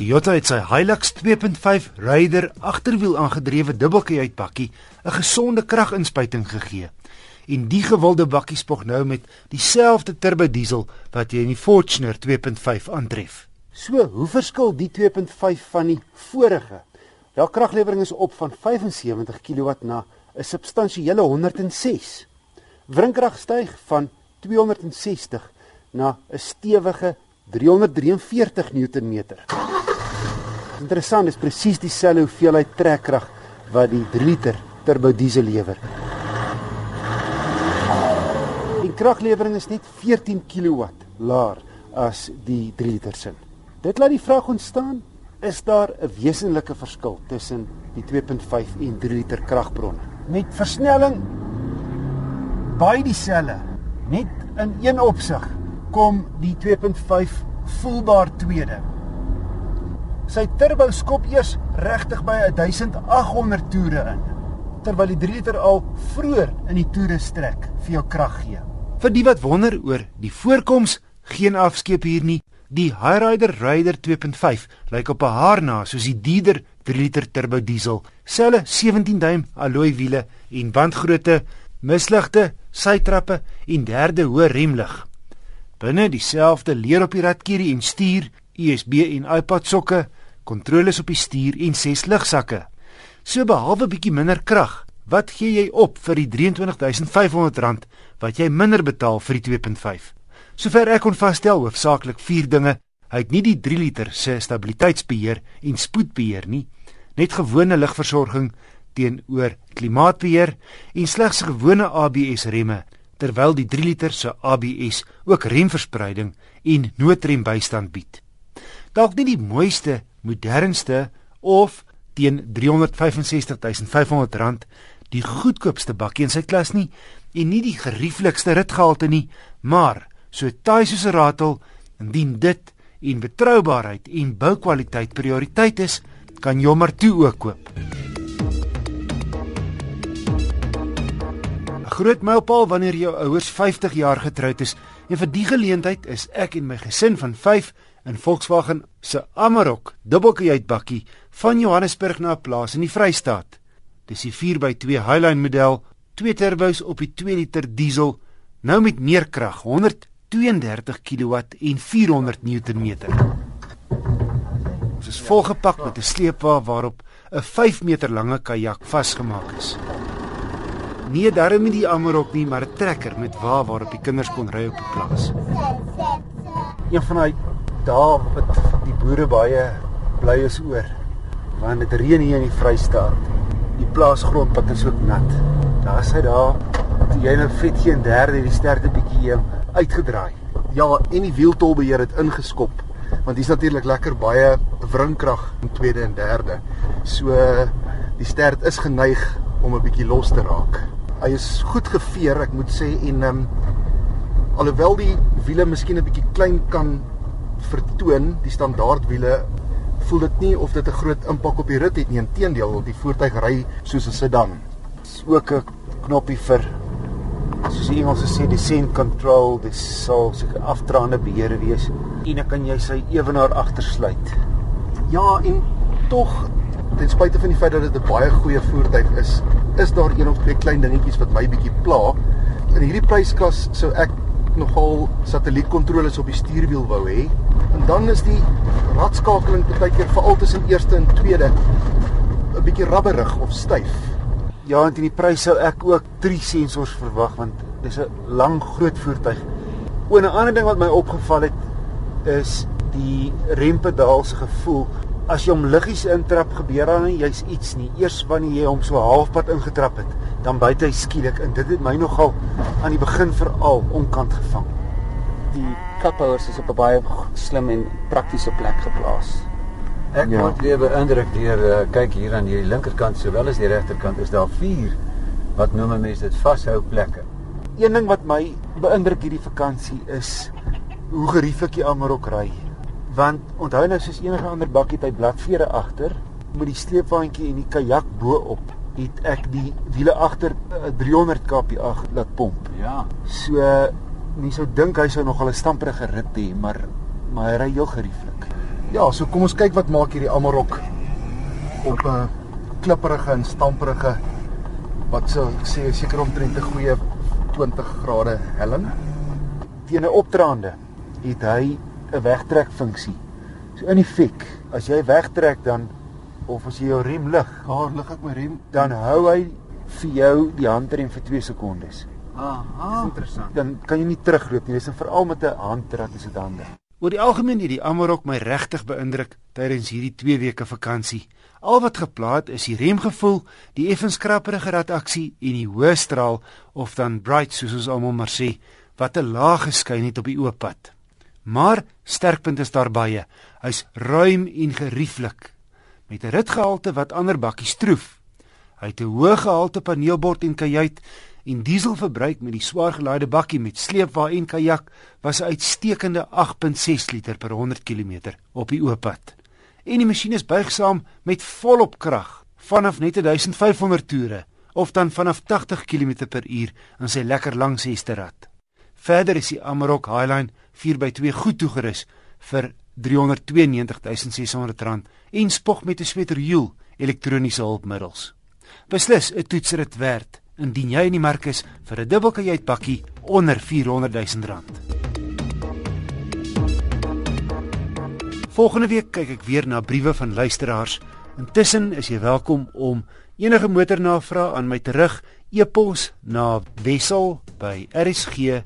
Toyota het sy Hilux 2.5 Raider agterwiel aangedrewe dubbelkajuitbakkie 'n gesonde kraginspuiting gegee. En die gewilde bakkie spog nou met dieselfde turbo diesel wat jy in die Fortuner 2.5 aantref. So, hoe verskil die 2.5 van die vorige? Ja, kraglewering is op van 75 kW na 'n substansiële 106. Wrinkrag styg van 260 na 'n stewige 343 Newtonmeter. Interessant, dis presies dieselfde hoeveelheid trekkrag wat die 3 liter turbo diesel lewer. Die kraglewering is net 14 kW laer as die 3 liter sin. Dit laat die vraag ontstaan, is daar 'n wesenlike verskil tussen die 2.5 en 3 liter kragbronne? Met versnelling baie dieselfde, net in een opsig kom die 2.5 voelbaar tweede sy turbo skop eers regtig by 1800 toere in terwyl die 3 liter al vroeër in die toere strek vir jou krag gee. Vir die wat wonder oor die voorkoms, geen afskeep hier nie. Die Hyrider Raider 2.5 lyk op 'n haar na soos die dieder 3 liter turbo diesel. Selle 17 duim alloy wiele en bandgrootte, misligte, sytrappe en derde hoë remlig. Binne dieselfde leer op die ratkierie en stuur, USB en iPad sokke, kontroles op die stuur en ses lugsakke. So behalwe bietjie minder krag, wat gee jy op vir die R23500 wat jy minder betaal vir die 2.5? Sover ek kon vasstel, hoofsaaklik 4 dinge. Hy het nie die 3 liter se stabiliteitsbeheer en spoedbeheer nie, net gewone lugversorging teenoor klimaatbeheer en slegs gewone ABS remme, terwyl die 3 liter se ABS ook remverspreiding en noodrembystand bied. Dalk nie die mooiste modernste of teen R365500 die goedkoopste bakkie in sy klas nie en nie die gerieflikste ritgehalte nie, maar so taai soos 'n ratel indien dit en betroubaarheid en boukwaliteit prioriteit is, kan maar toe ook koop. 'n Groot mylpaal wanneer jou ouers 50 jaar getroud is en vir die geleentheid is ek en my gesin van in Volkswagen se Amarok dubbelkajuitbakkie van Johannesburg na 'n plaas in die Vrystaat. Dis die 4x2 Highline model, twee turbos op die 2 liter diesel, nou met meer krag, 132 kW en 400 Newtonmeter. Ons is volgepak met 'n sleepwa waarop 'n 5 meter lange kajak vasgemaak is. Nie daarmee die Amarok nie, maar 'n trekker met wa waarop die kinders kon ry op die plaas. Een van daai daar wat die boere baie bly is oor want dit reën hier in die Vrystaat. Die plaasgrond wat is ook nat. Daar sê daar jy nou vet geen derde die sterte bietjie um, uitgedraai. Ja, en die wieltolbeheer het ingeskop want hier's natuurlik lekker baie wrinkrag in tweede en derde. So die stert is geneig om 'n bietjie los te raak. Hy is goed geveer, ek moet sê en ehm um, alhoewel die wiele miskien 'n bietjie klein kan vertoon die standaard wiele voel dit nie of dit 'n groot impak op die rit het nie. Inteendeel die voertuig ry soos 'n sedan. Is ook 'n knoppie vir soos die Engelse sê descent control. Dis sal seker afdraande beheer wees. En dan kan jy sy ewenaar agtersluit? Ja en tog ten spyte van die feit dat dit 'n baie goeie voertuig is is daar een of twee klein dingetjies wat my bietjie pla. In hierdie prysklas sou ek nogal satellietkontroles op die stuurwiel wou hê. En dan is die radskakeling baie keer veral tussen eerste en tweede 'n bietjie rabberig of styf. Ja, en in die prys sou ek ook 3 sensors verwag want dis 'n lang groot voertuig. O, 'n ander ding wat my opgeval het is die rempedaal se gevoel as jy hom liggies intrap gebeur daar nie jy's iets nie. Eers wanneer jy hom so halfpad ingetrap het dan byt hy skielik en dit het my nogal aan die begin veral onkant gevang. Die kaphouers is op 'n baie slim en praktiese plek geplaas. Ek ja. word weer beïndruk deur uh, kyk hier aan hierdie linkerkant sowel as die regterkant is daar vier wat noem mense dit vashou plekke. Een ding wat my beïndruk hierdie vakansie is hoe gerieflik die Amarok ry want onthou nou soos enige ander bakkie het hy bladvere agter met die sleepwaandjie en die kajak bo op het ek die wiele agter 300 kph laat pomp. Ja. So nie sou dink hy sou nog al 'n stamperige rit hê maar maar hy ry heel gerieflik. Ja, so kom ons kyk wat maak hierdie Amarok op 'n klipperige en stamperige wat sou ek sê seker omtrent 'n goeie 20 grade helling. Teen 'n opdraande het hy 'n wegtrekfunksie. So in effek, as jy wegtrek dan of as jy jou rem lig, Daar lig ek my rem. dan hou hy vir jou die handrem vir 2 sekondes. Aha, interessant. Dan kan jy nie terugloop nie. Dis veral met 'n handrat is dit handig. Oor die algemeen het die Amarok my regtig beïndruk tydens hierdie 2 weke vakansie. Al wat geplaat is die remgevoel, die effens krapperige rataksie en die hoë straal of dan bright soos ons almal maar sê, wat 'n laag geskyn het op die oop pad. Maar sterkpunt is daar baie. Hy's ruim en gerieflik met 'n ritgehalte wat ander bakkies stroef. Hy het 'n hoë gehalte paneelbord en kajuit en dieselverbruik met die swaar gelaaide bakkie met sleepwa en kajak was 'n uitstekende 8.6 liter per 100 km op die oop pad. En die masjien is buigsaam met volop krag vanaf net 1500 toere of dan vanaf 80 km per uur in sy lekker lang sesterad. Verder is die Amarok Highline 4x2 goed toegerus vir R392600 en spog met 'n sweterhiel elektroniese hulpmiddels. Beslis 'n toetsrit werd indien jy in die mark is vir 'n dubbelkajuitbakkie onder R400 000. Volgende week kyk ek weer na briewe van luisteraars. Intussen is jy welkom om enige motornavrae aan my terug e-pos na wissel by rsg.co.za.